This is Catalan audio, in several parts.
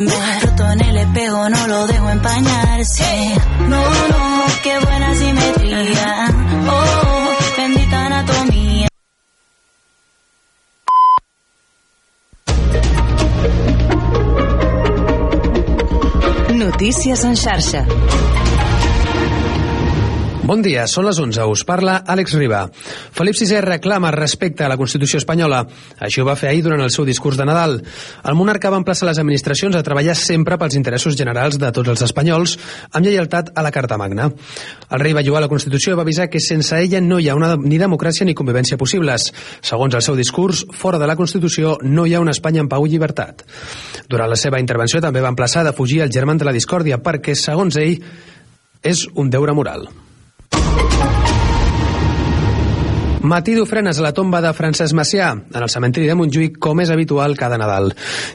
Roto en el espejo, no lo dejo empañarse. No, no, qué buena simetría. Oh, bendita anatomía. Notícies en xarxa. Bon dia, són les 11. Us parla Àlex Riba. Felip VI reclama respecte a la Constitució espanyola. Això ho va fer ahir durant el seu discurs de Nadal. El monarca va emplaçar les administracions a treballar sempre pels interessos generals de tots els espanyols, amb lleialtat a la Carta Magna. El rei va lloar la Constitució i va avisar que sense ella no hi ha una, ni democràcia ni convivència possibles. Segons el seu discurs, fora de la Constitució no hi ha una Espanya en pau i llibertat. Durant la seva intervenció també va emplaçar de fugir el germà de la discòrdia perquè, segons ell, és un deure moral. Matí d'ofrenes a la tomba de Francesc Macià, en el cementiri de Montjuïc, com és habitual cada Nadal.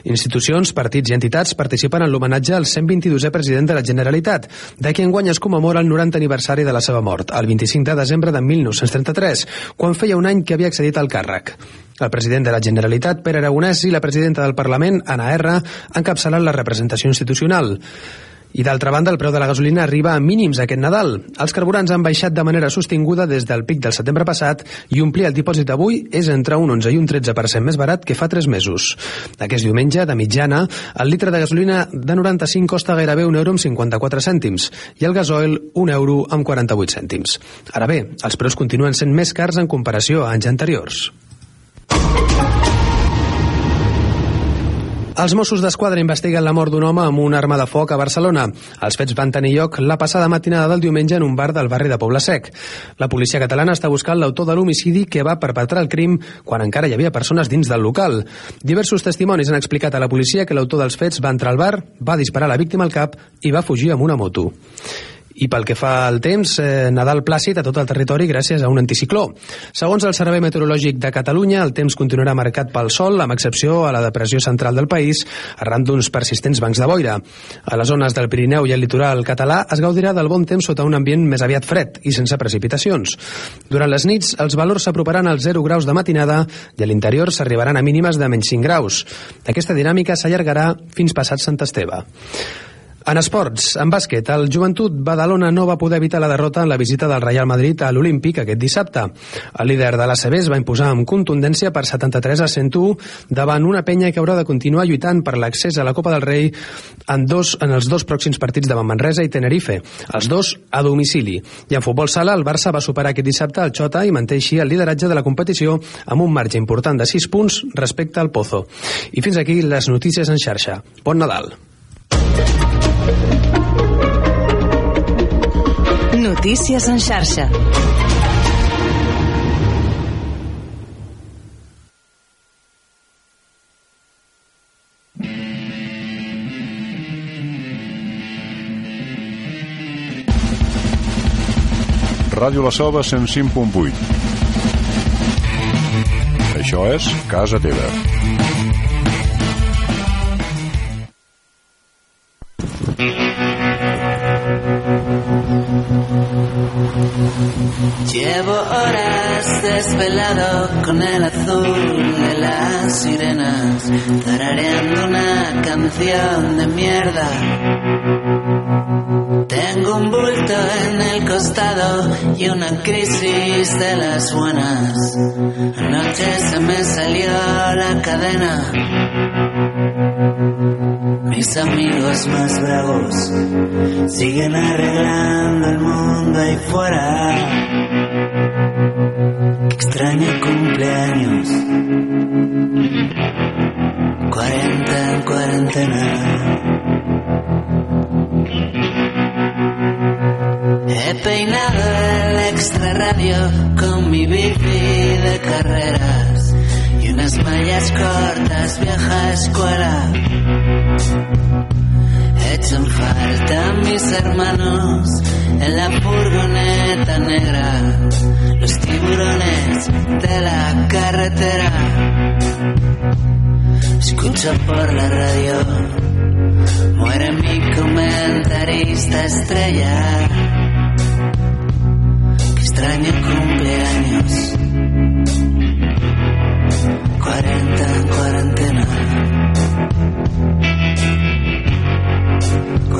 Institucions, partits i entitats participen en l'homenatge al 122è president de la Generalitat, de qui enguany es commemora el 90 aniversari de la seva mort, el 25 de desembre de 1933, quan feia un any que havia accedit al càrrec. El president de la Generalitat, Pere Aragonès, i la presidenta del Parlament, Anna R, encapçalen la representació institucional. I d'altra banda, el preu de la gasolina arriba a mínims aquest Nadal. Els carburants han baixat de manera sostinguda des del pic del setembre passat i omplir el dipòsit avui és entre un 11 i un 13% més barat que fa 3 mesos. Aquest diumenge, de mitjana, el litre de gasolina de 95 costa gairebé un euro amb 54 cèntims i el gasoil un euro amb 48 cèntims. Ara bé, els preus continuen sent més cars en comparació a anys anteriors. Els Mossos d'Esquadra investiguen la mort d'un home amb una arma de foc a Barcelona. Els fets van tenir lloc la passada matinada del diumenge en un bar del barri de Poble Sec. La policia catalana està buscant l'autor de l'homicidi que va perpetrar el crim quan encara hi havia persones dins del local. Diversos testimonis han explicat a la policia que l'autor dels fets va entrar al bar, va disparar la víctima al cap i va fugir amb una moto. I pel que fa al temps, eh, Nadal plàcid a tot el territori gràcies a un anticicló. Segons el Servei Meteorològic de Catalunya, el temps continuarà marcat pel sol, amb excepció a la depressió central del país, arran d'uns persistents bancs de boira. A les zones del Pirineu i el litoral català es gaudirà del bon temps sota un ambient més aviat fred i sense precipitacions. Durant les nits, els valors s'aproparan als 0 graus de matinada i a l'interior s'arribaran a mínimes de menys 5 graus. Aquesta dinàmica s'allargarà fins passat Sant Esteve. En esports, en bàsquet, el Joventut Badalona no va poder evitar la derrota en la visita del Real Madrid a l'Olímpic aquest dissabte. El líder de l'ACB es va imposar amb contundència per 73 a 101 davant una penya que haurà de continuar lluitant per l'accés a la Copa del Rei en, dos, en els dos pròxims partits davant Manresa i Tenerife, els dos a domicili. I en futbol sala, el Barça va superar aquest dissabte el Xota i manté així el lideratge de la competició amb un marge important de 6 punts respecte al Pozo. I fins aquí les notícies en xarxa. Bon Nadal. Notícies en xarxa. Ràdio La Selva 105.8 Això és Casa Teva. Llevo horas desvelado con el azul de las sirenas, tarareando una canción de mierda. Tengo un bulto en el costado y una crisis de las buenas. Anoche se me salió la cadena. Mis amigos más bravos siguen arreglando el mundo ahí fuera. Extraño cumpleaños. 40 en cuarentena. He peinado el extra radio con mi bici de unas mallas cortas, vieja escuela. Echan falta mis hermanos en la furgoneta negra, los tiburones de la carretera. Escucho por la radio, muere mi comentarista estrella. Qué extraño cumpleaños,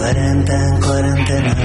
40 en cuarentena.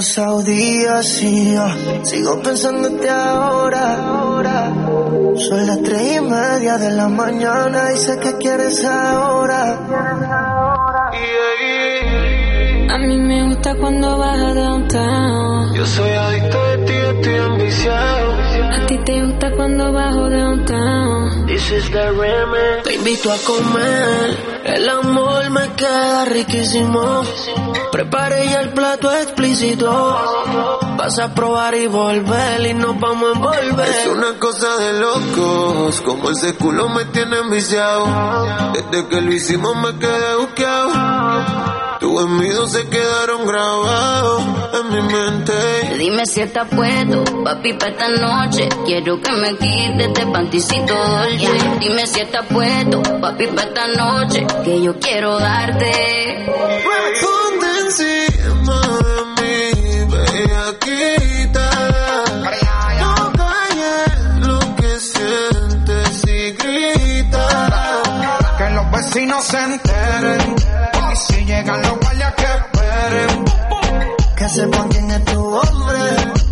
Pasado días y yo sigo pensándote ahora. ahora. Son las tres y media de la mañana y sé que quieres ahora. A mí me gusta cuando vas downtown. Yo soy adicto de ti, estoy ambiciado. A ti te gusta cuando bajo downtown. This is the remix. Te invito a comer. El amor me queda riquísimo. Prepare ya el plato explícito. Vas a probar y volver y nos vamos a envolver. Es una cosa de locos. Como ese culo me tiene enviciado. Desde que lo hicimos me quedé buqueado. Tus gemidos se quedaron grabados en mi mente. Dime si estás puesto, papi, para esta noche. Quiero que me quites este panticito dolce. Dime si estás puesto, papi, para esta noche. Que yo quiero darte. Los vecinos se enteren si llegan los guardias que esperen. Que sepan quién es tu hombre.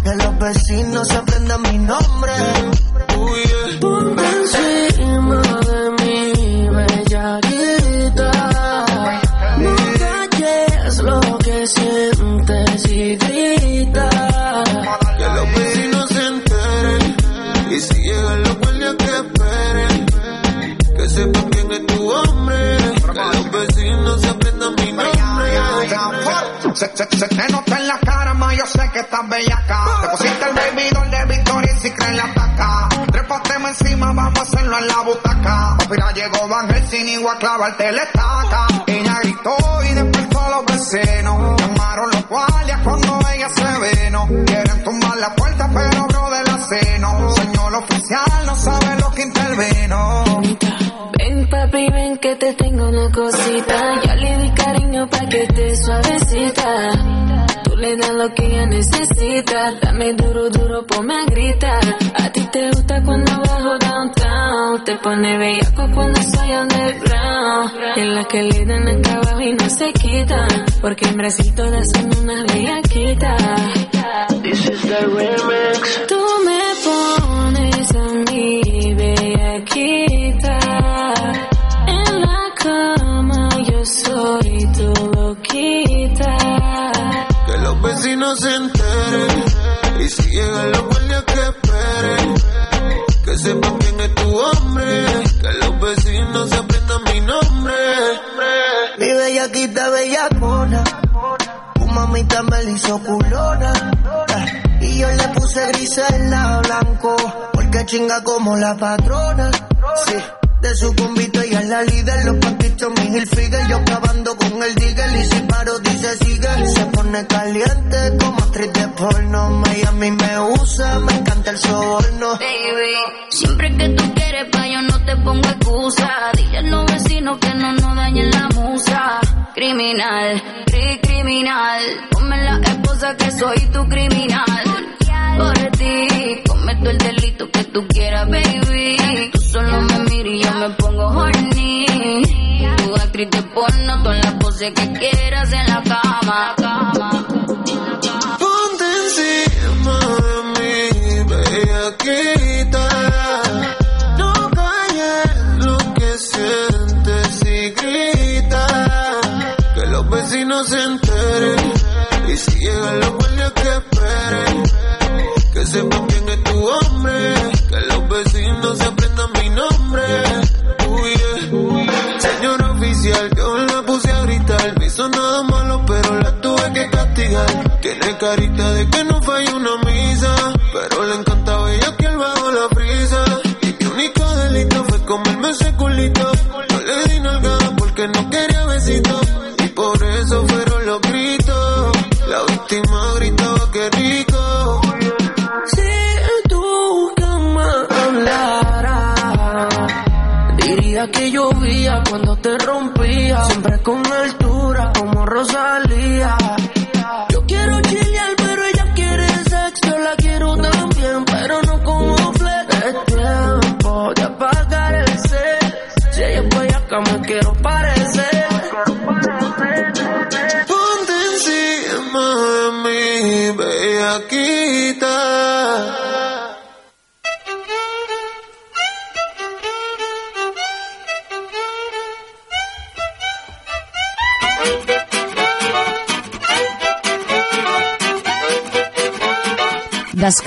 Que los vecinos aprendan mi nombre. Uy, yeah. Se, te nota en la cara, ma, yo sé que estás bellaca. Te pusiste el baby de Victoria y si crees la taca. Trépateme encima, vamos a hacerlo en la butaca. Mira, llegó Van Helsing igual a clavarte la estaca. Ella gritó y despertó los vecinos. Llamaron los guardias cuando ella se veno. Quieren tumbar la puerta, pero bro de la seno. Señor oficial, no sabe lo que intervino. Ven papi, ven que te tengo una cosita. Lo que ella necesita. Dame duro, duro, ponme a gritar. A ti te gusta cuando bajo downtown. Te pone bellaco cuando soy underground. En la que le dan acá abajo y no se quitan. Porque en Brasil todas son unas bellaquitas. This is the remix. Tú me pones a mí bellaquita. Vecinos se enteren. Y si llegan los guardias que esperen. Que sepan quién es tu hombre. Que los vecinos se aprendan mi nombre. Mi bellaquita bellacona. Tu mamita me la hizo culona. Y yo le puse gris en la blanco. Porque chinga como la patrona. Sí, de su convito ella la líder, los pantitos, mi Hilfiger, yo acabando con el digger y si paro dice sigue. Se pone caliente como actriz de porno, Miami me usa, me encanta el soborno. Baby, siempre que tú quieres pa' yo no te pongo excusa. Dile a los vecinos que no nos dañen la musa. Criminal, cri criminal, ponme la esposa que soy tu criminal. Por ti, cometo el delito que tú quieras, baby. Tú solo me miras y yo me pongo horny. Tu actriz de porno, todas las poses que quieras en la cama. Ponte encima Que sepan quién es tu hombre. Que los vecinos se aprendan mi nombre. Uy, yeah. Señor oficial, yo la puse a gritar. No hizo nada malo, pero la tuve que castigar. Tiene carita de que no falla una misa. Pero le encantaba ella que bajo la brisa. Y mi único delito fue comerme ese culito.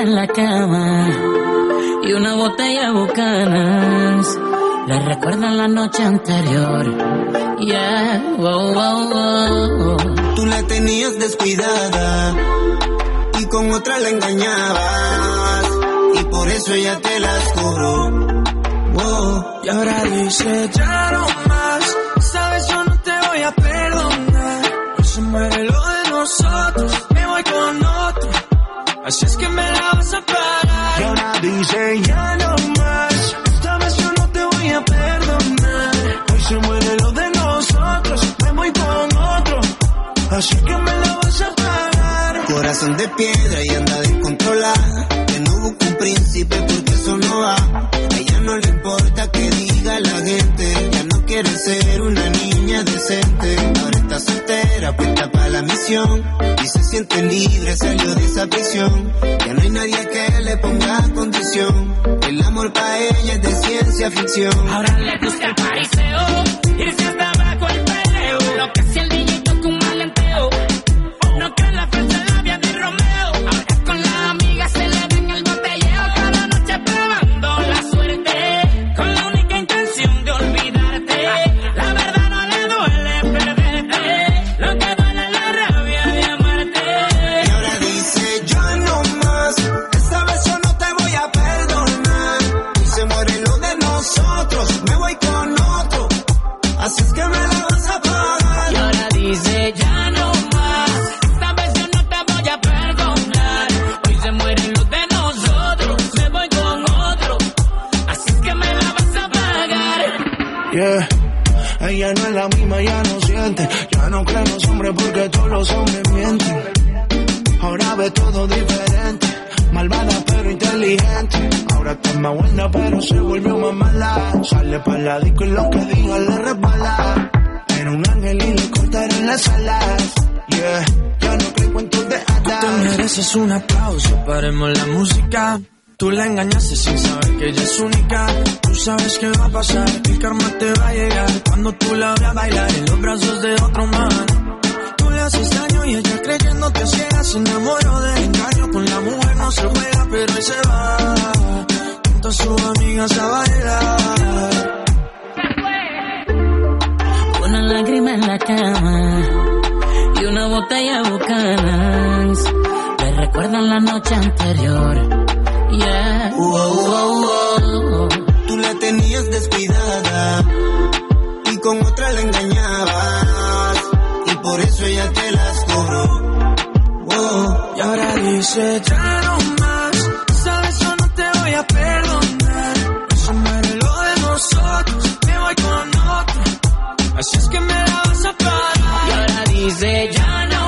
En la cama y una botella de bucanas. Le recuerdan la noche anterior. Yeah, wow, wow, wow. Tú la tenías descuidada y con otra la engañabas y por eso ella te las cobró. Wow. Y ahora dice ya no más, sabes yo no te voy a perdonar. Hoy se muere lo de nosotros, me voy con otro, así es que me la vas a pagar. Y ahora dice ya no más, esta vez yo no te voy a perdonar. Hoy se muere lo de nosotros, me voy con otro, así que me la vas a pagar. Corazón de piedra y anda descontrolada. Que no busca un príncipe porque eso no va. A ella no le importa que diga la gente. Ya no quiere ser una niña decente. Ahora está soltera, puesta para la misión. Y se siente libre, salió de esa prisión. Ya no hay nadie que le ponga condición. El amor para ella es de ciencia ficción. Ahora le gusta el pariseo, Disco y lo que diga le resbala. Era un ángel y le cortaron las alas. Yeah, ya no creo en de. Tú te mereces un aplauso, paremos la música. Tú la engañaste sin saber que ella es única. Tú sabes qué va a pasar, que el karma te va a llegar. Cuando tú la veas bailar en los brazos de otro man. Tú le haces daño y ella creyendo que ciega se enamoró del engaño. Con la mujer no se juega, pero él se va. Junto a sus amigas a bailar. Lágrima en la cama y una botella de bucanas. Me recuerdan la noche anterior. Yeah. Wow. Tú la tenías descuidada y con otra la engañabas y por eso ella te las cobró. Wow. Y ahora dice ya no más, sabes yo no te voy a perdonar. Eso muere lo de nosotros, me voy con. Así es que me la vas a pagar. Y ahora dice ya no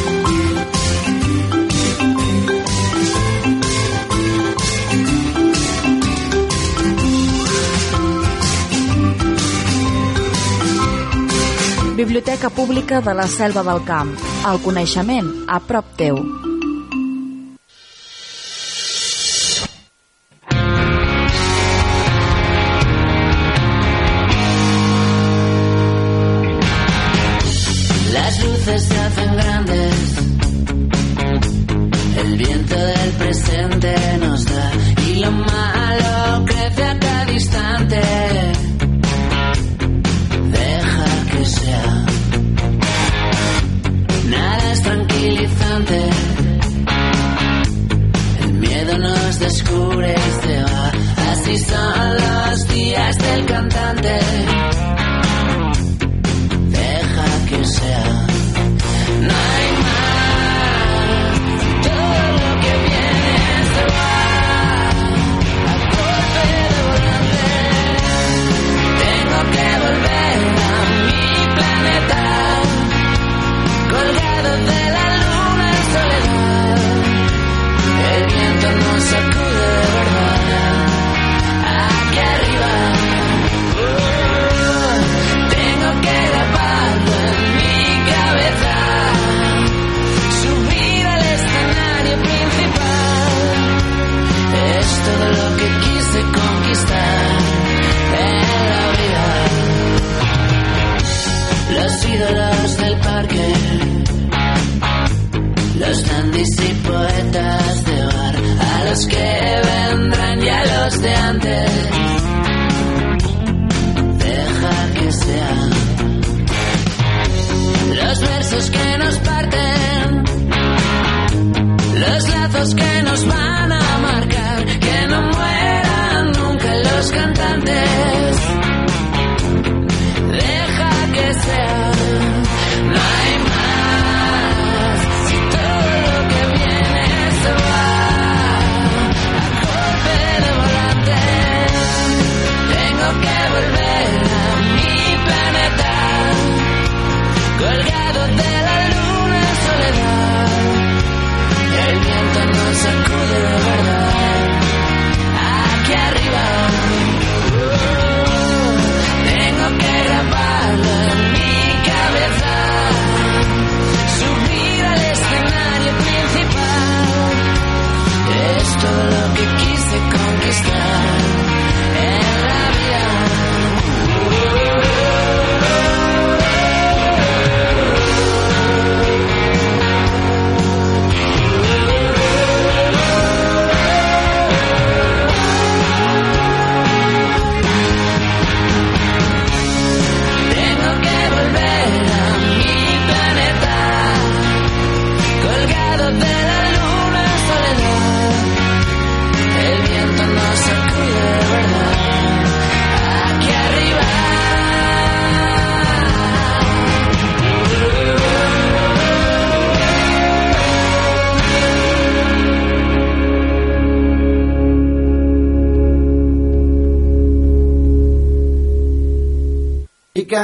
Biblioteca Pública de la Selva del Camp. El coneixement a prop teu.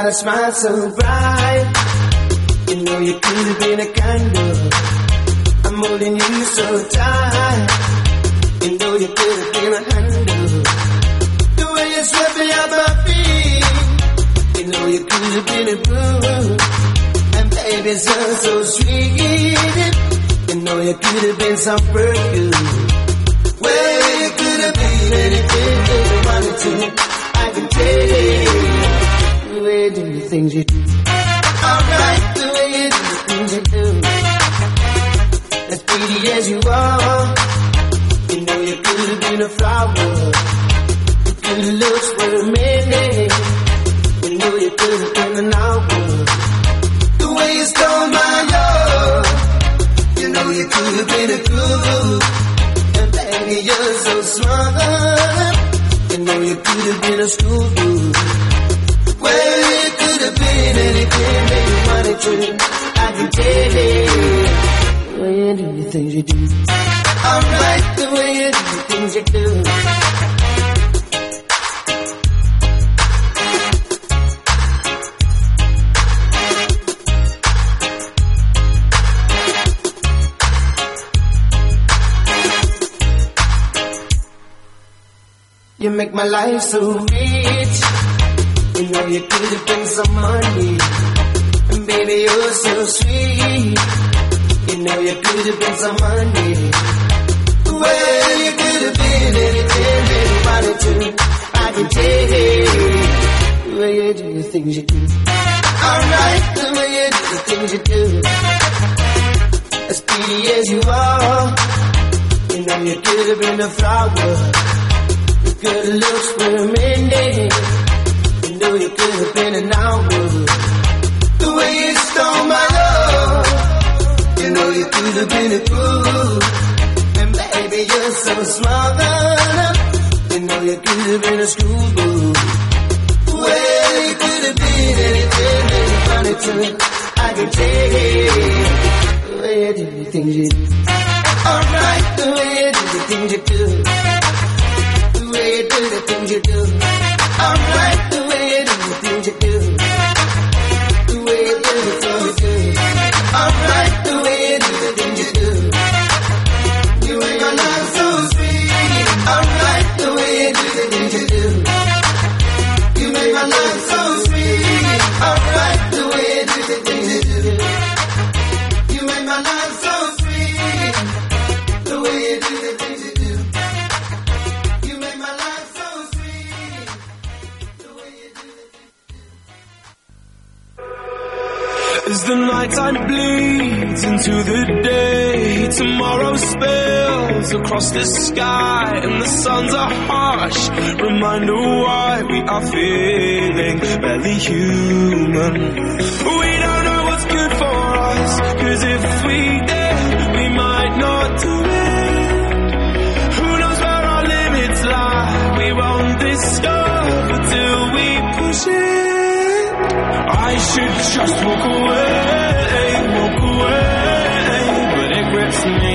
got a smile so bright. You know you could have been a candle. I'm holding you so tight. You know you could have been a handle. The way you swept me off my feet. You know you could have been a boo. And baby, so so sweet. You know you could have been some. Life so rich. You know you could have been some money. And baby, you're so sweet. You know you could have been some money. Well, you could have been anything you wanted to. I can take. The way you do the things you do. Alright, the way you do the things you do. As pretty as you are. You know you could have been a flower. Looks were minute. You know you could have been an hour. The way you stole my love. You know you could have been a fool. And baby, you're so smart. You know you could have been a schoolboy. Well, you could have been anything that you wanted to. I can take it. The way you do the things you do. Alright, the way you do the things you do do the things you do. I'm like the. Into the day, tomorrow spills across the sky, and the suns are harsh. Reminder why we are feeling barely human. We don't know what's good for us, cause if we did, we might not do it. Who knows where our limits lie? We won't discover till we push it. I should just walk away,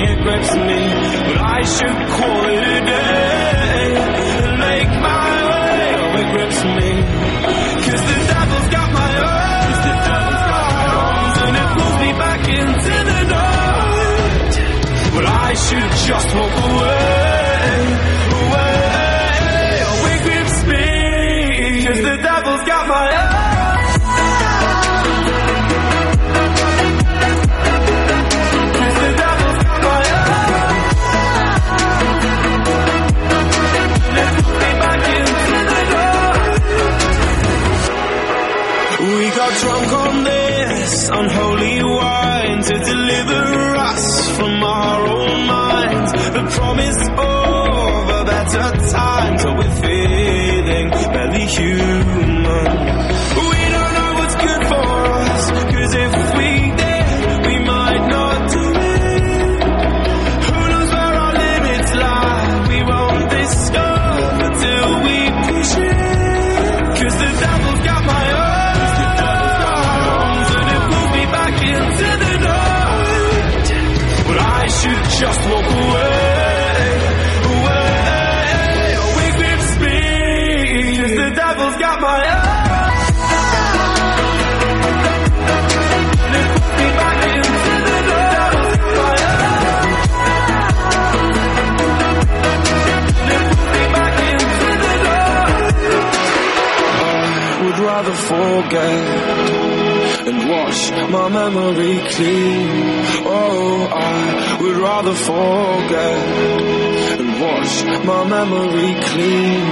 it grips me. But I should call it a day and make my way. Oh, it grips me. Cause the devil's got my arms and it pulls me back into the night. But I should just walk away, of time till we're feeling barely human. Forget and wash my memory clean. Oh, I would rather forget and wash my memory clean.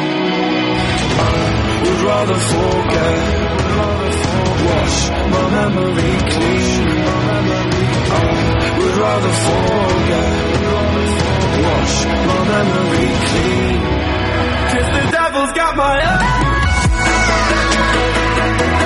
I would rather forget, wash my memory clean. I would rather forget, wash my memory clean. Cause the devil's got my Thank you.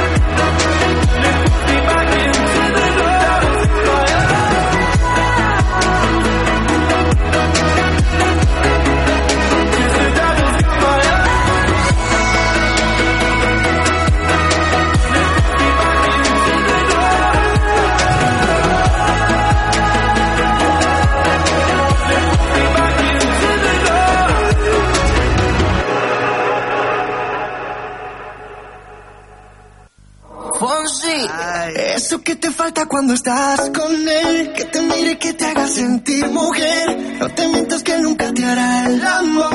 Falta cuando estás con él, que te mire, que te haga sentir mujer. No te mientas que nunca te hará el amor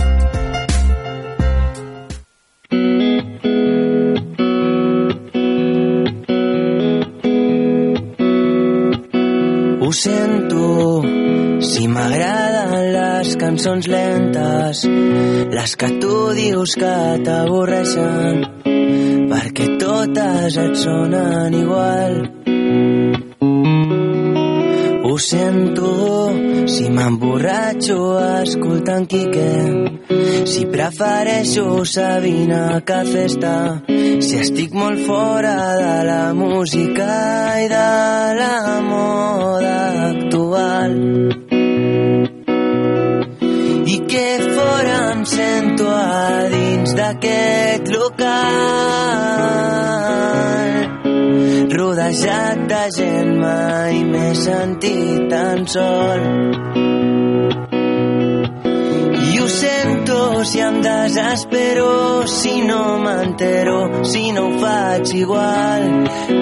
Cançons lentes, les que tu dius que t'avorreixen, perquè totes et sonen igual. Ho sento, si m'emborratxo escoltant Quique, si prefereixo Sabina que festa, si estic molt fora de la música i de la moda actual. D'aquest local rodejat de gent mai m'he sentit tan sol. I ho sento si em desespero, si no m'entero, si no ho faig igual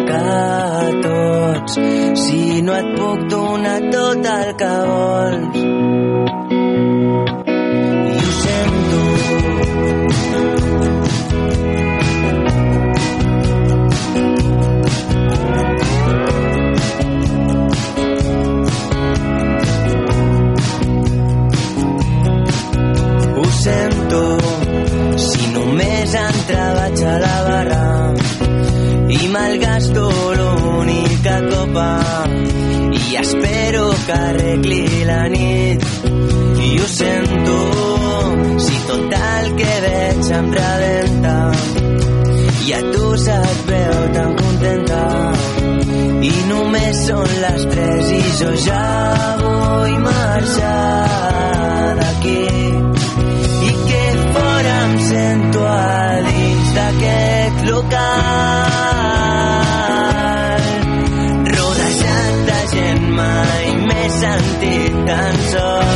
que tots, si no et puc donar tot el que vols. Sento, si només entra a la barra i malgasto l'única copa i espero que arregli la nit. I ho sento, si tot el que veig em rebenta i a tu se't veu tan contenta. I només són les tres i jo ja vull marxar 感受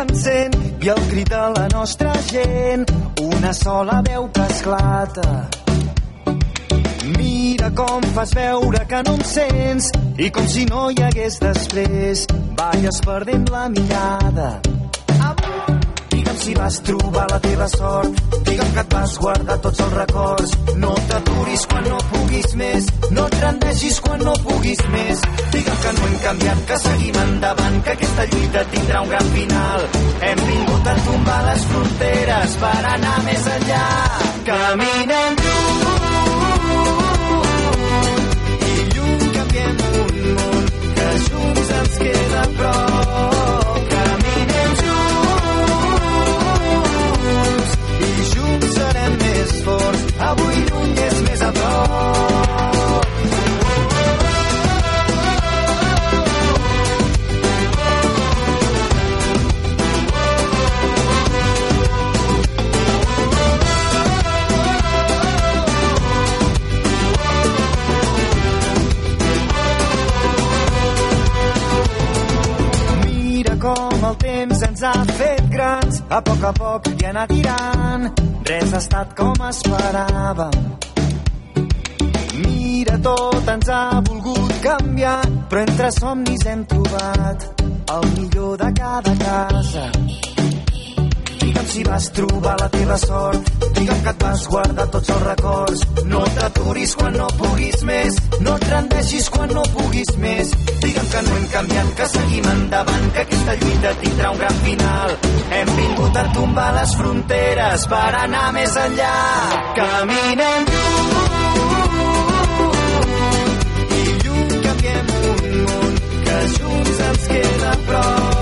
s'encén i el crit de la nostra gent, una sola veu que esclata. Mira com fas veure que no em sents i com si no hi hagués després, balles perdent la mirada. Si vas trobar la teva sort, digue'm que et vas guardar tots els records. No t'aturis quan no puguis més, no et rendeixis quan no puguis més. Digue'm que no hem canviat, que seguim endavant, que aquesta lluita tindrà un gran final. Hem vingut a tombar les fronteres per anar més enllà. Caminem i lluny canviem un món que junts ens queda a a poc a poc i anar tirant, res ha estat com esperàvem. Mira, tot ens ha volgut canviar, però entre somnis hem trobat el millor de cada casa. Digue'm si vas trobar la teva sort, digue'm que et vas guardar tots els records. No t'aturis quan no puguis més, no et rendeixis quan no puguis més. Digue'm que no hem canviat, que seguim endavant, que aquesta lluita tindrà un gran final. Hem vingut a tombar les fronteres per anar més enllà. Caminem i lluny canviem un món que junts ens queda a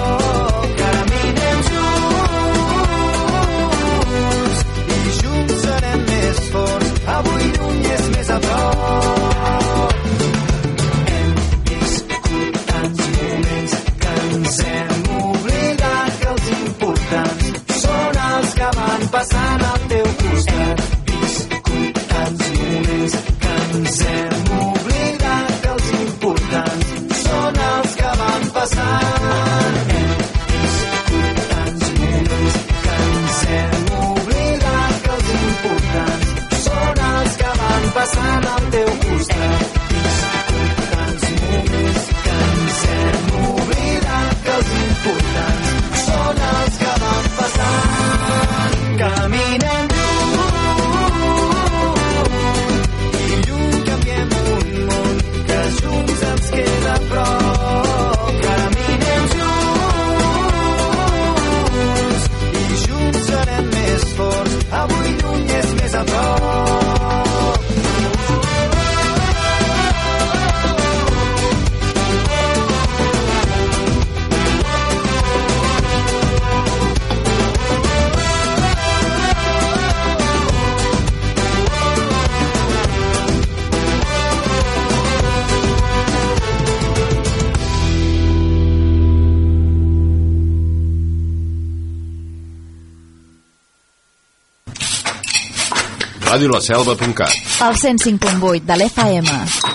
radiolaselva.cat El 105.8 de l'FM.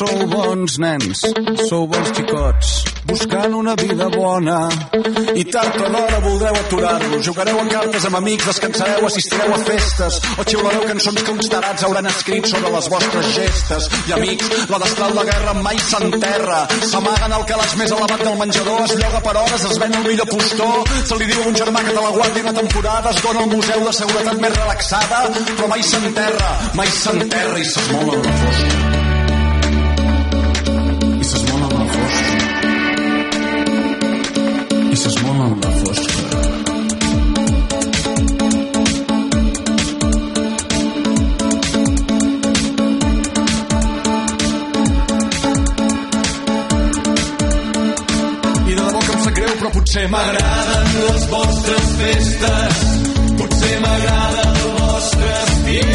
Sou bons nens, sou bons xicots, buscant una vida bona. I tard o d'hora voldreu aturar-lo. Jugareu en cartes amb amics, descansareu, assistireu a festes o xiulareu cançons que uns tarats hauran escrit sobre les vostres gestes. I amics, la destral de guerra mai s'enterra. S'amaguen el calaix més elevat del menjador, es lloga per hores, es ven el millor postó. se li diu a un germà que te la guardi una temporada, es dona al museu de seguretat més relaxada, però mai s'enterra, mai s'enterra i s'esmola la fosca. potser m'agraden les vostres festes, potser m'agrada el vostre estil,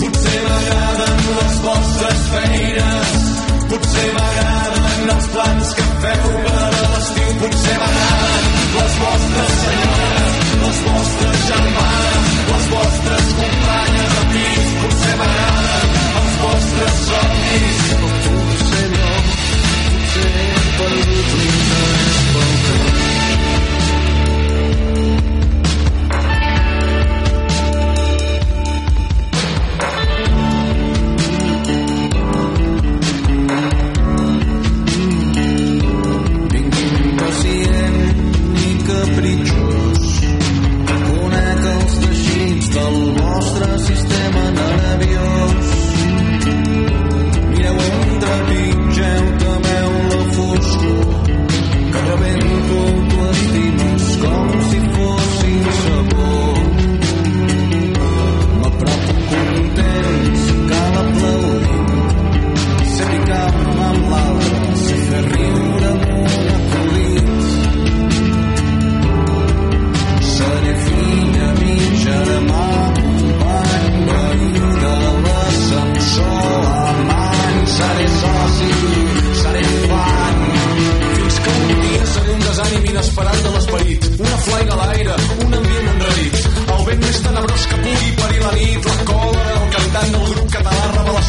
potser m'agraden les vostres feines, potser m'agraden els plans que feu per a l'estiu, potser m'agraden les vostres senyores, les vostres germanes, les vostres companyes de pis, potser m'agraden els vostres sols.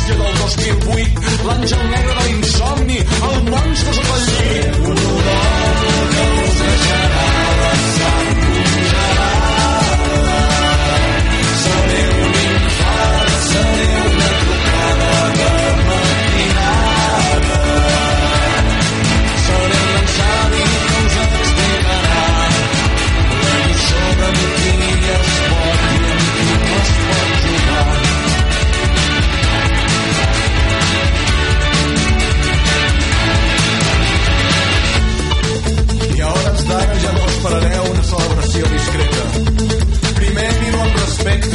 Revelació del 2008. L'àngel negre de l'insomni, el monstre sota el llit.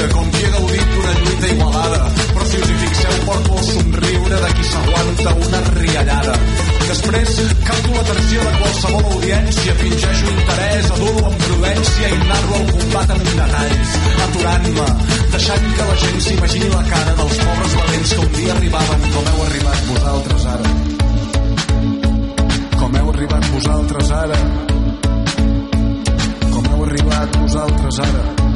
Respecte, com qui ha gaudit d'una lluita igualada, però si us hi fixeu porto el somriure de qui s'aguanta una riallada. Després capto l'atenció de qualsevol audiència, fingeixo interès, adulo amb prudència i narro el combat amb detalls, aturant-me, deixant que la gent s'imagini la cara dels pobres valents que un dia arribaven com heu arribat vosaltres ara. Com heu arribat vosaltres ara. Com heu arribat vosaltres ara.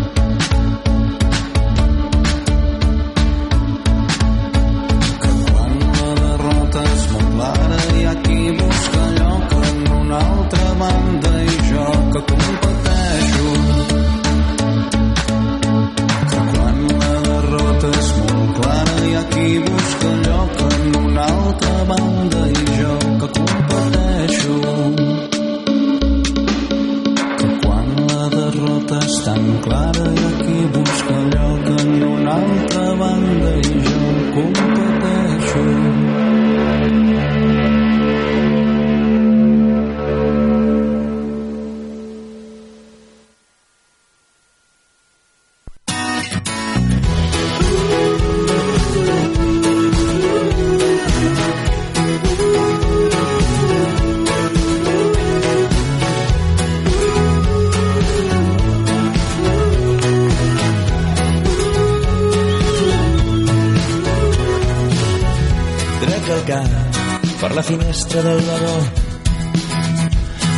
Una altra banda i jo que competeixo. Que quan la derrota és molt clara hi ha qui busca lloc en una altra banda i jo que competeixo. Que quan la derrota és tan clara hi ha qui busca lloc en una altra banda i jo competeixo. La finestra del vagó.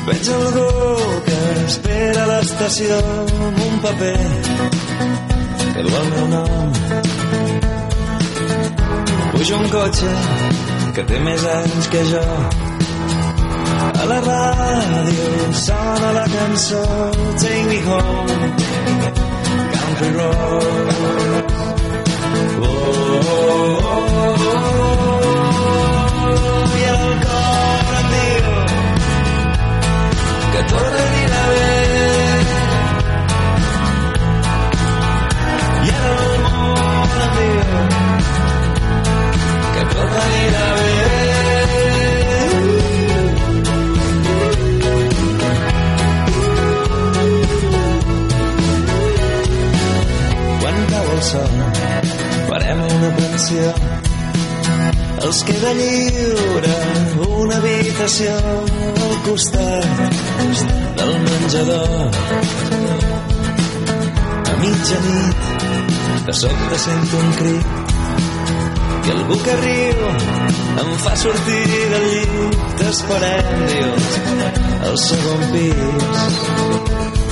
Veig algú que espera a l'estació amb un paper que du el meu nom. Puja un cotxe que té més anys que jo. A la ràdio sona la cançó Take me home, Country Road. Oh, oh, oh, oh, que tot anirà bé. I ara el món em diu que tot anirà bé. Quan cau el sol, farem una pensió. Els queda lliure una habitació al costat del menjador. A mitjanit, de sobte sento un crit i algú que riu em fa sortir del llit. T'esperem, dius, al segon pis.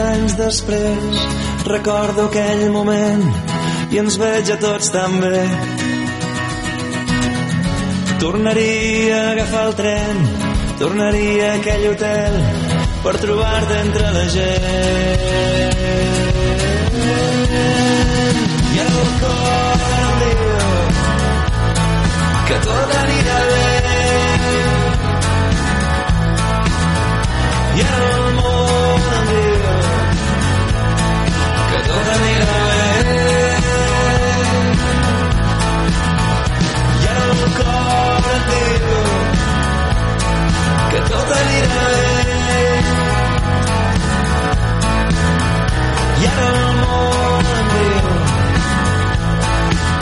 Anys després, recordo aquell moment i ens veig a tots tan bé. Tornaria a agafar el tren, tornaria a aquell hotel per trobar-te entre la gent. I el cor em diu que tot anirà bé. I el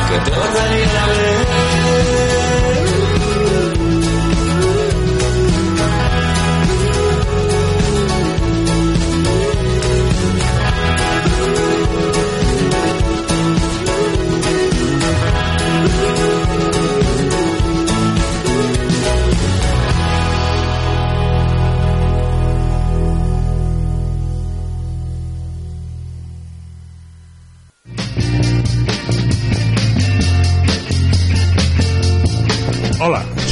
que tot anirà bé. I ara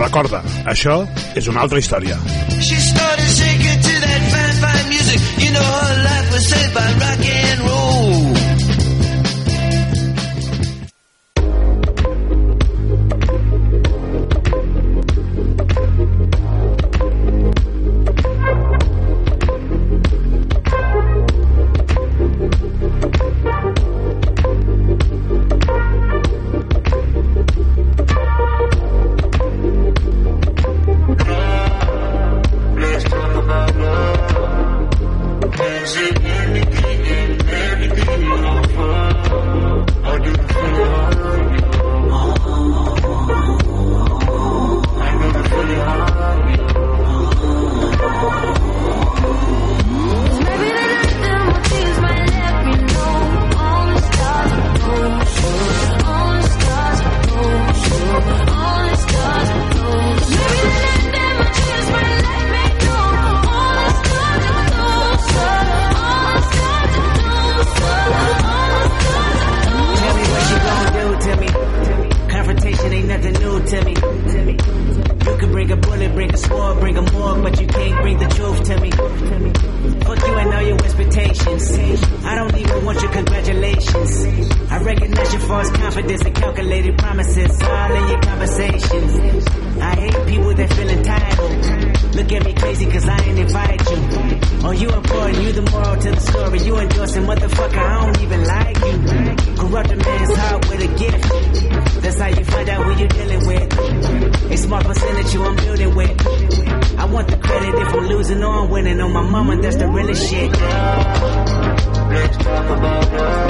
Recorda, això és una altra història. She started shaking to that fine, fine music. You know her life was saved by rock and roll. Losing or I'm winning. On my mama, that's the realest shit. Let's talk about love.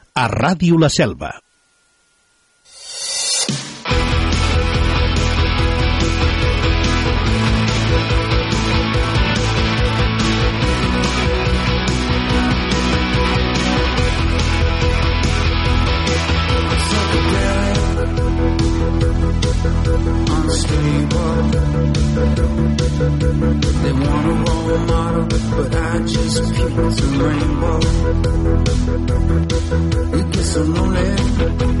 a Ràdio La Selva. They want a role model, but I just peas and rainbow. It gets so lonely.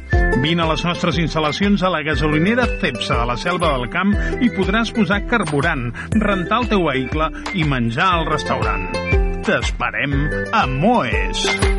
Vine a les nostres instal·lacions a la gasolinera Cepsa de la Selva del Camp i podràs posar carburant, rentar el teu vehicle i menjar al restaurant. T'esperem a Moes! Moes!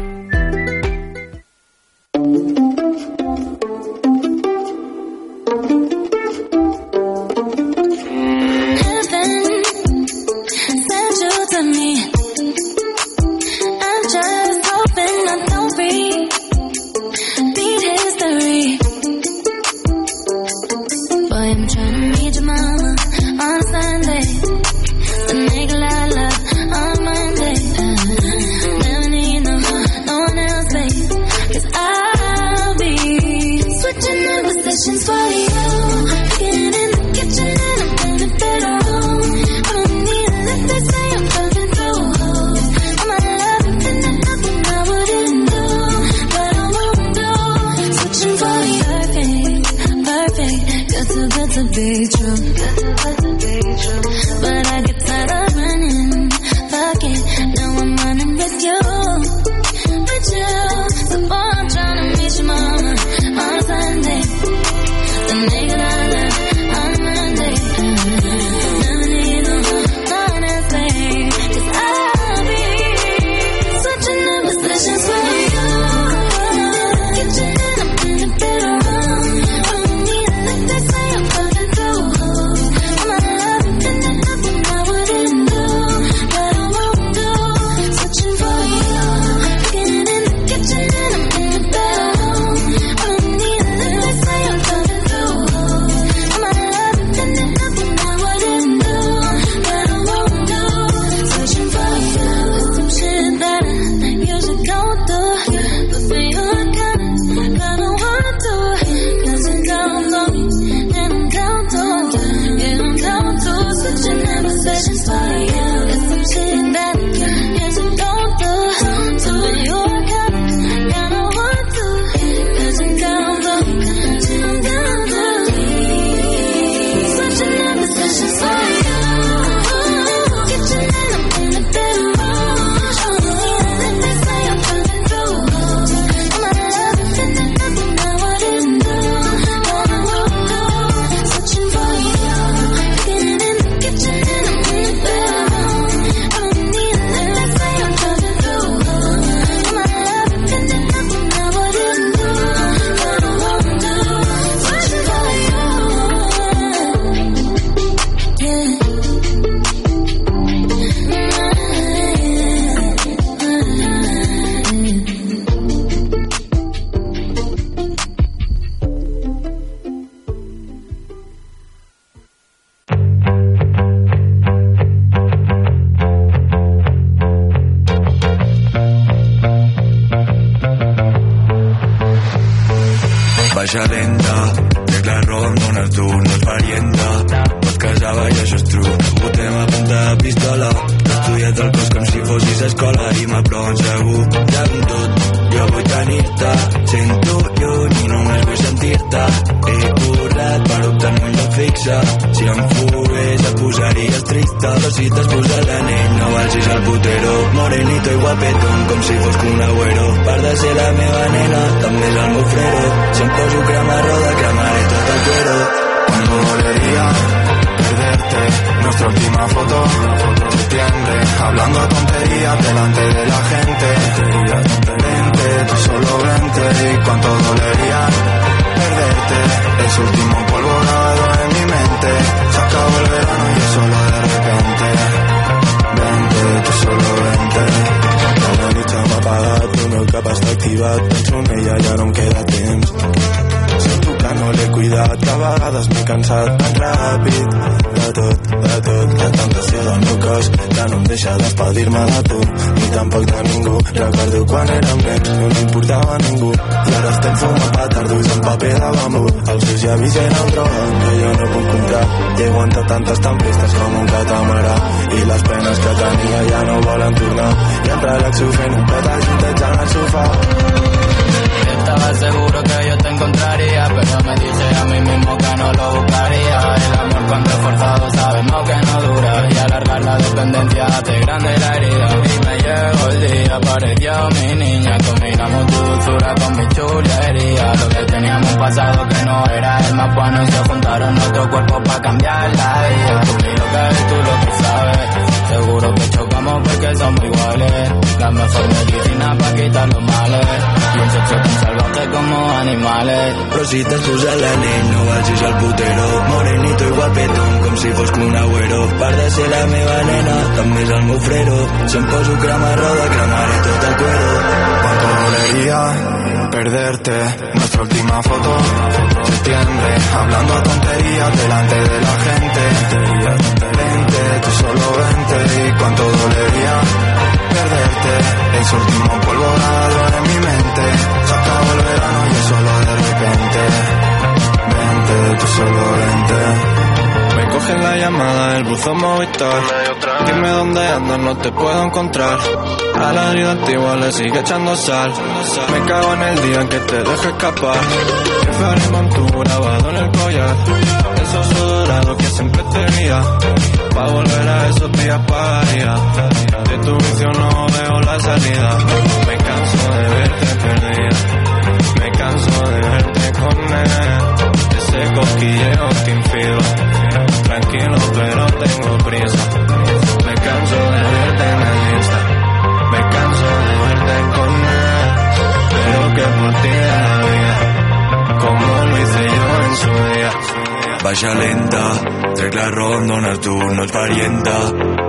l'entornar i entre l'exofent, peta juntet en el sofà. Seguro que yo te encontraría, pero me dije a mí mismo que no lo buscaría. El amor cuando es forzado sabemos que no dura y alargar la dependencia hace grande la herida. Y me llegó el día, apareció mi niña, combinamos tu dulzura con mi chulería. Lo que teníamos pasado que no era el más bueno y se juntaron nuestros cuerpos para cambiar la vida. Tú lo que tú lo que sabes. Seguro que chocamos porque somos iguales. La mejor medicina para quitar los males. Y un sexo tan salvaje como animales. T'has posat l'anell no vagis al putero. Morenito i guapetón com si fos un agüero. Part de la meva nena també és el meu frero. Si em crema roda cremaré tot el cuero. Cuánto dolería perderte nuestra última foto septiembre. Hablando tonterías delante de la gente. Vente tú solo vente. Y cuánto dolería perderte ese último polvo en mi mente el verano solo de repente vente tú solo vente Me coge la llamada el buzón Movistar. Dime dónde andas, no te puedo encontrar. A la vida antigua le sigue echando sal. Me cago en el día en que te deje escapar. Prefiero montura grabado en el collar. Esos sudorados que siempre tenía. Pa' volver a esos días pagaría De tu vicio no veo la salida. Me canso de verte perdida canso de verte él Ese cosquilleo te infido Tranquilo, pero tengo prisa. Me canso de verte en el Insta. Me canso de verte con él. Pero que por ti de la vida. Como lo hice yo en su día. Baixa lenta, trec la ronda on tu no ets parienta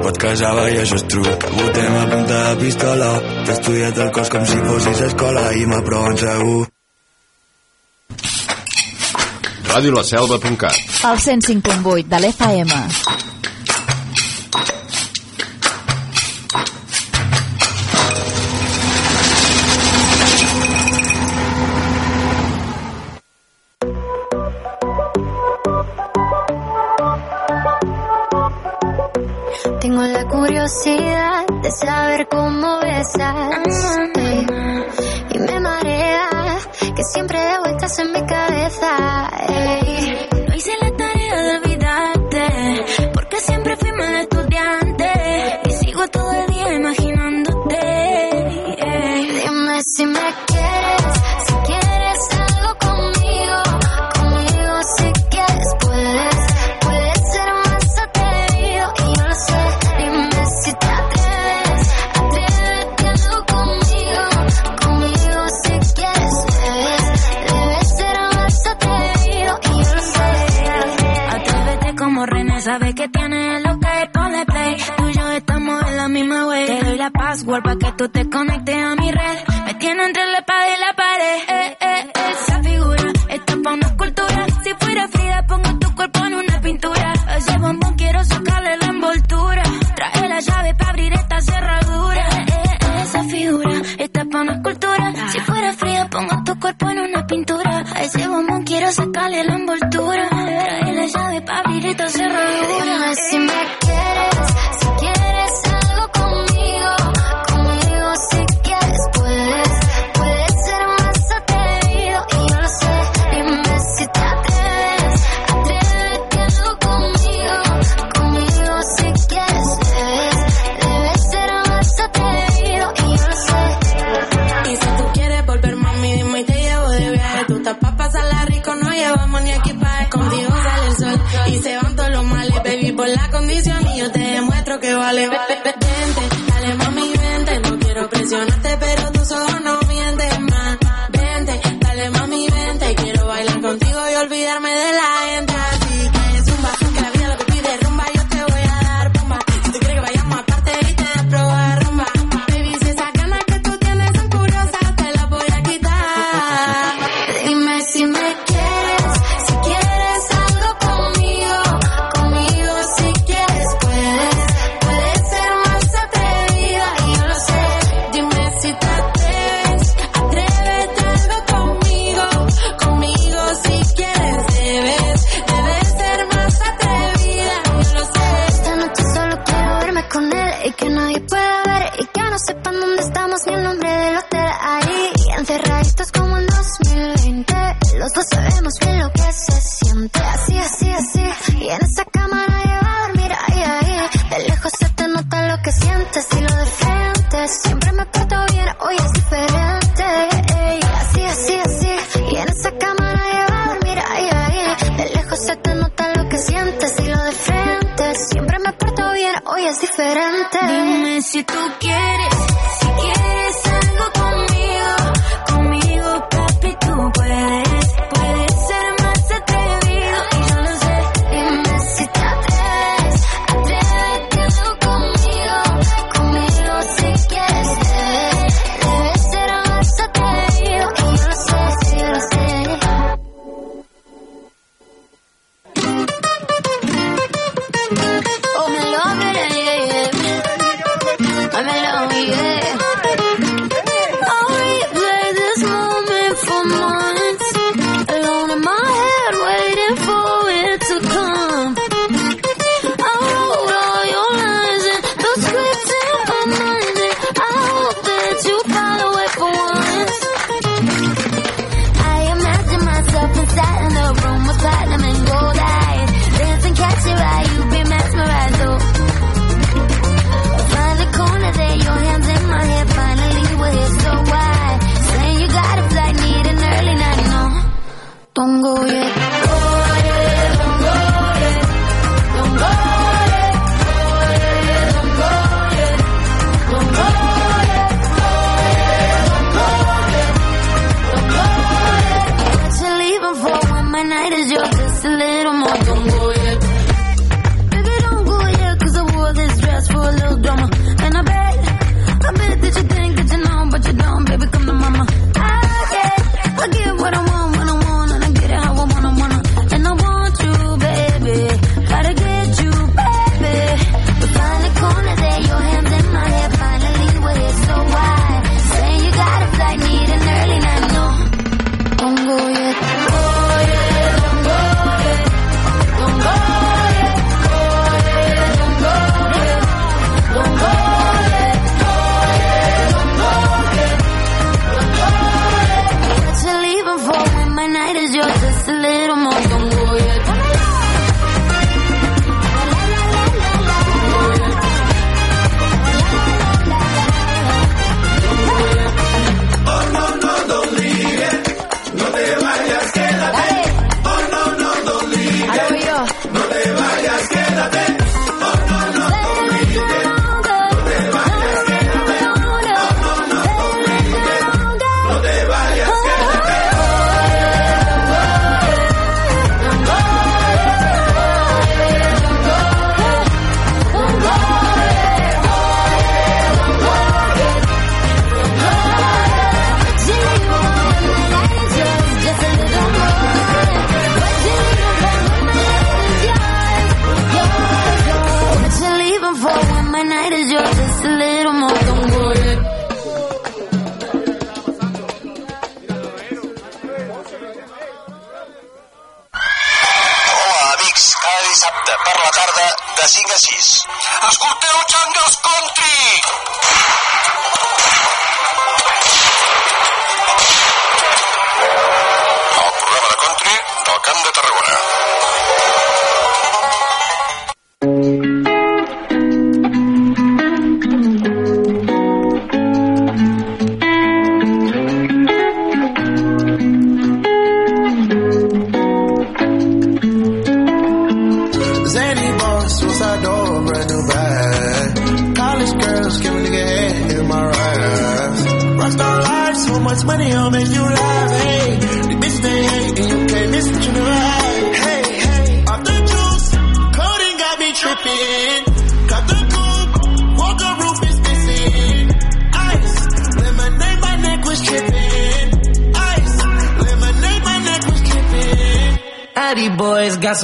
pot casava i això és true votem a punta de pistola t'he estudiat el cos com si fossis a escola i m'aproven segur radiolaselva.cat El 105.8 de l'FM. Tengo la curiosidad de saber cómo besas.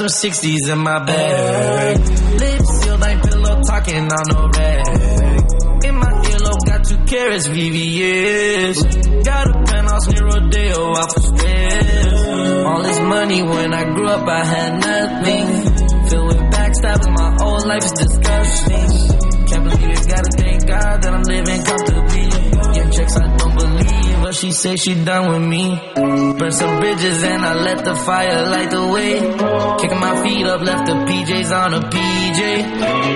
Some 60s in my bag. Lips sealed like pillow talking on no rag. In my earlobe got two carrots, VVS. Got a penthouse near Rodeo off the stairs. All this money when I grew up I had nothing. Filled with backstabbing, my whole life is disgusting. Can't believe it, gotta thank God that I'm living comfortably. Yeah, checks I don't believe, but she say she done with me. Burn some bridges and I let the fire light the way. Kicking my feet up, left the PJs on a PJ.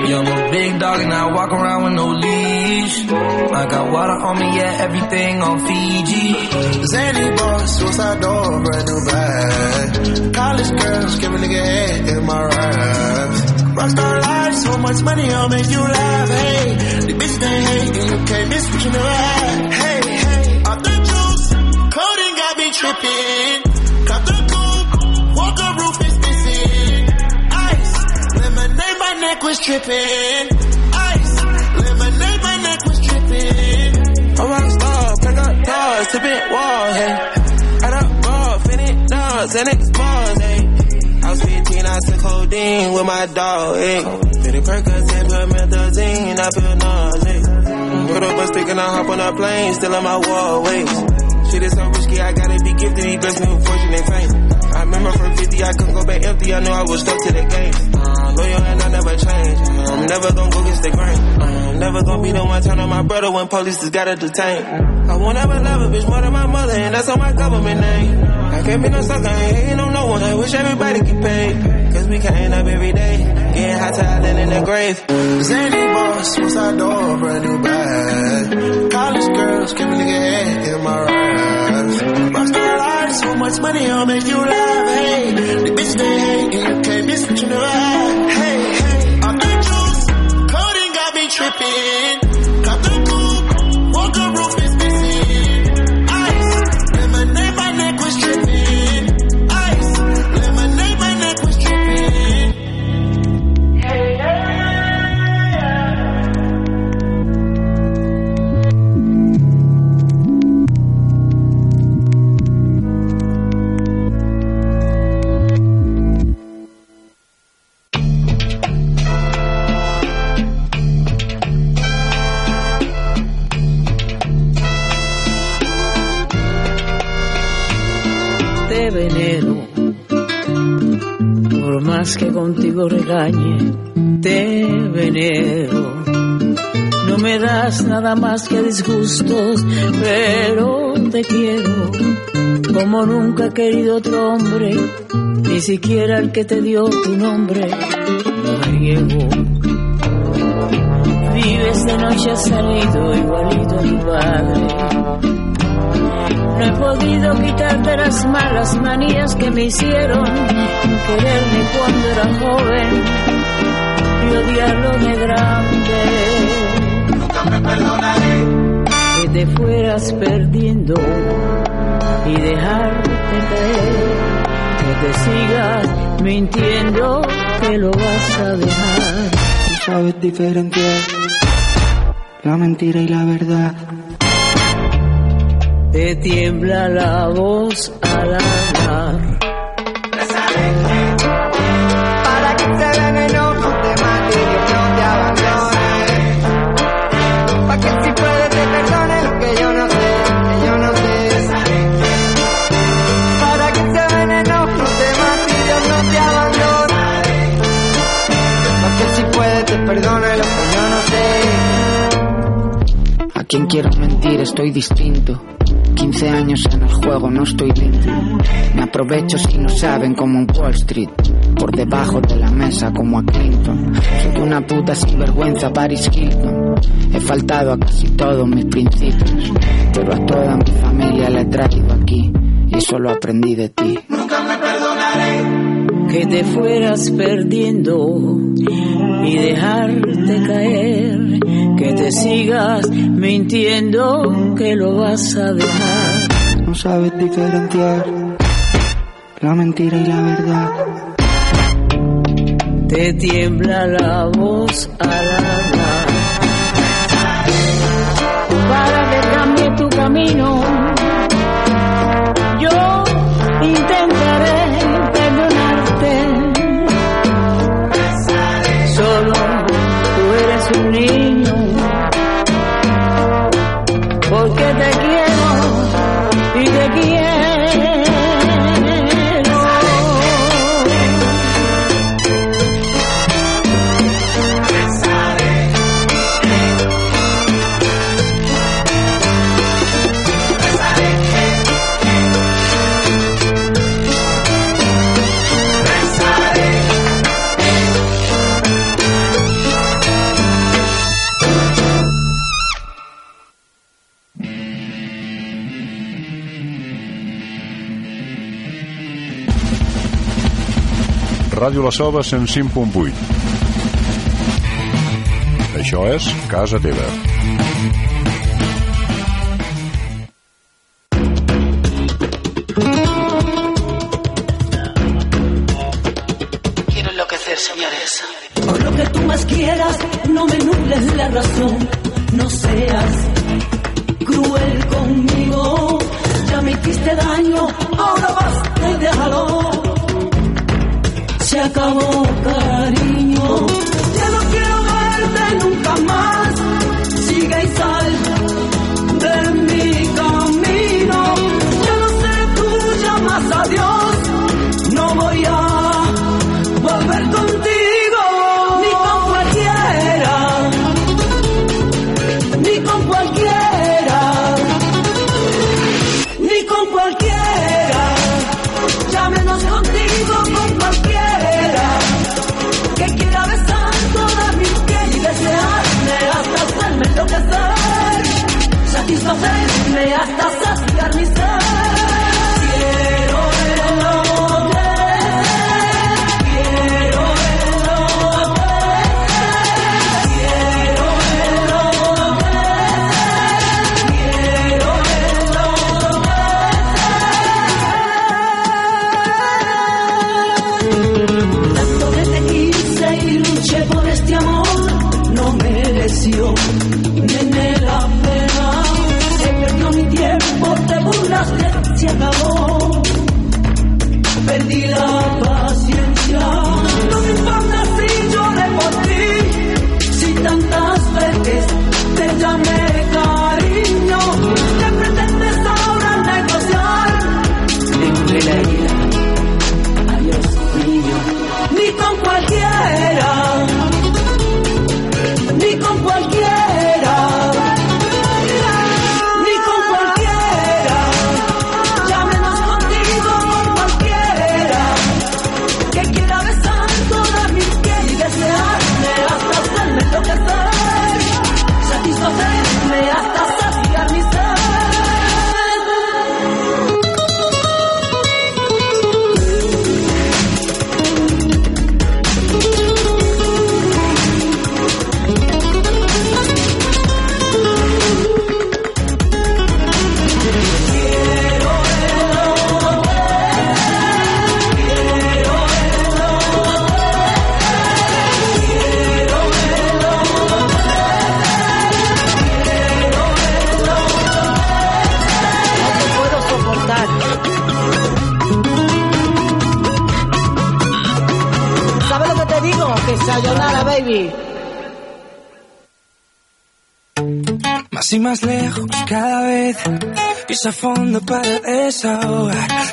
Yeah, I'm a big dog and I walk around with no leash. I got water on me, yeah, everything on Fiji. Zany boss, suicide door, brand new bag. College girls, give a nigga head in my raps. Rockstar life, so much money, I'll make you laugh. Hey, the bitch they hate and you can't miss what you never had. Tripping. Got the coupe, walker roof is missing. Ice, lemonade, my neck was tripping. Ice, lemonade, my neck was tripping. I'm rock star, pack up doors, tipping walls, hey. Add up ball, finish dogs, and expose, hey. I was 15, I took codeine with my dog, hey. Fitty Percocet, promethazine, I feel nauseous. Put up a stick and I hop on a plane, still on my wall, wait. Shit is so risky, Gifted, he blessed me with fortune and fame. I remember from 50, I couldn't go back empty, I knew I was stuck to the game. Uh, loyal and I never change, I'm never gonna go against the grain. I'm never gonna be the one turn on my brother when police just gotta detain. I won't ever love a bitch more than my mother, and that's on my government name. I can't be no sucker, ain't hating on no one, I wish everybody get paid. Cause we can't end up every day, getting hot talent in the grave. Zany boss, suicide door, brand new bag. College girls, give a nigga head in my raps. Much money, I'll make you laugh. Hey, the bitch they hate and you can't miss what you never had. Que contigo regañe, te venero. No me das nada más que disgustos, pero te quiero. Como nunca he querido otro hombre, ni siquiera el que te dio tu nombre, mujeriego. Vives de noche has salido igualito a tu padre. No he podido quitarte las malas manías que me hicieron quererme cuando era joven y odiarlo de grande. Nunca me perdonaré. Que te fueras perdiendo y dejarte caer. Que te sigas mintiendo que lo vas a dejar. Tú sabes diferenciar la mentira y la verdad. Te tiembla la voz al hablar. Para que te veneno no te mate y yo no te abandone. Pa' que si puedes te perdone lo que yo no sé, que yo no sé. Para que te veneno no te mate y yo no te abandone. Pa' que si puedes te perdone lo que yo no sé. A quien quiero mentir estoy distinto. 15 años en el juego, no estoy dentro. Me aprovecho si no saben como un Wall Street. Por debajo de la mesa como a Clinton. Soy una puta sinvergüenza Paris Hilton. He faltado a casi todos mis principios. Pero a toda mi familia la he traído aquí. Y eso lo aprendí de ti. Nunca me perdonaré. Que te fueras perdiendo y dejarte caer que te sigas mintiendo que lo vas a dejar. No sabes diferenciar la mentira y la verdad. Te tiembla la voz al hablar. Para que cambie tu camino Ràdio La Selva 105.8. Això és Casa Teva.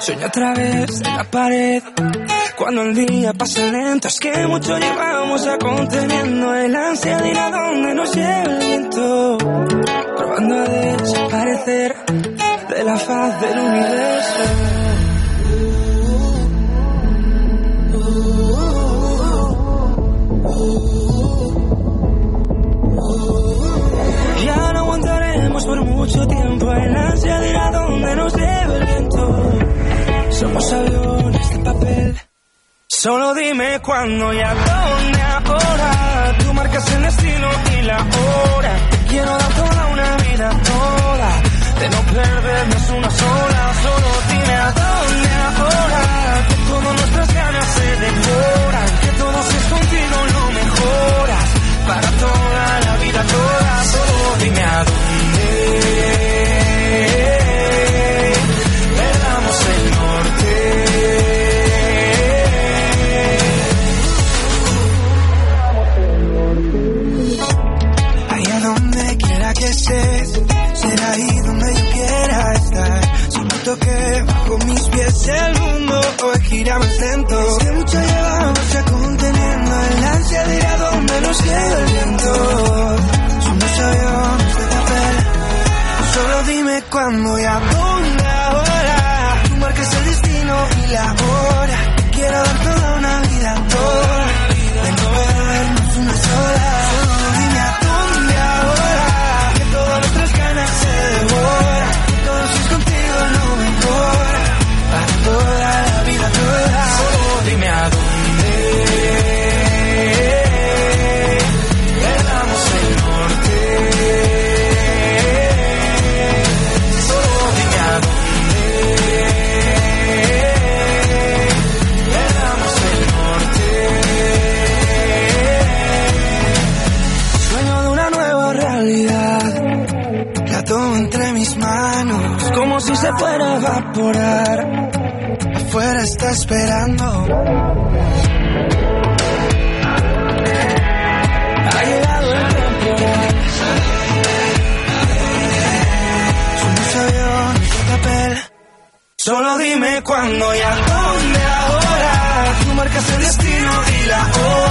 Sueño a través de la pared. Cuando el día pasa lento, es que mucho llevamos ya conteniendo el ansia de ir a donde nos lleva el viento. Probando a desaparecer de la faz del universo. Ya no aguantaremos por mucho tiempo el ansia de ir a donde nos lleva. Somos aviones de papel. Solo dime cuándo y a dónde ahora. Tú marcas el destino y la hora. Te quiero dar toda una vida, toda. De no perdernos una sola. Solo dime a dónde ahora. Que nuestras ganas se devoran. Que todo si es contigo lo mejoras. Para toda la vida, toda. Solo dime a dónde. Esperando. Ha llegado el temporal. Somos aviones de papel. Solo dime cuándo y a dónde ahora. Tú marcas el destino y la hora.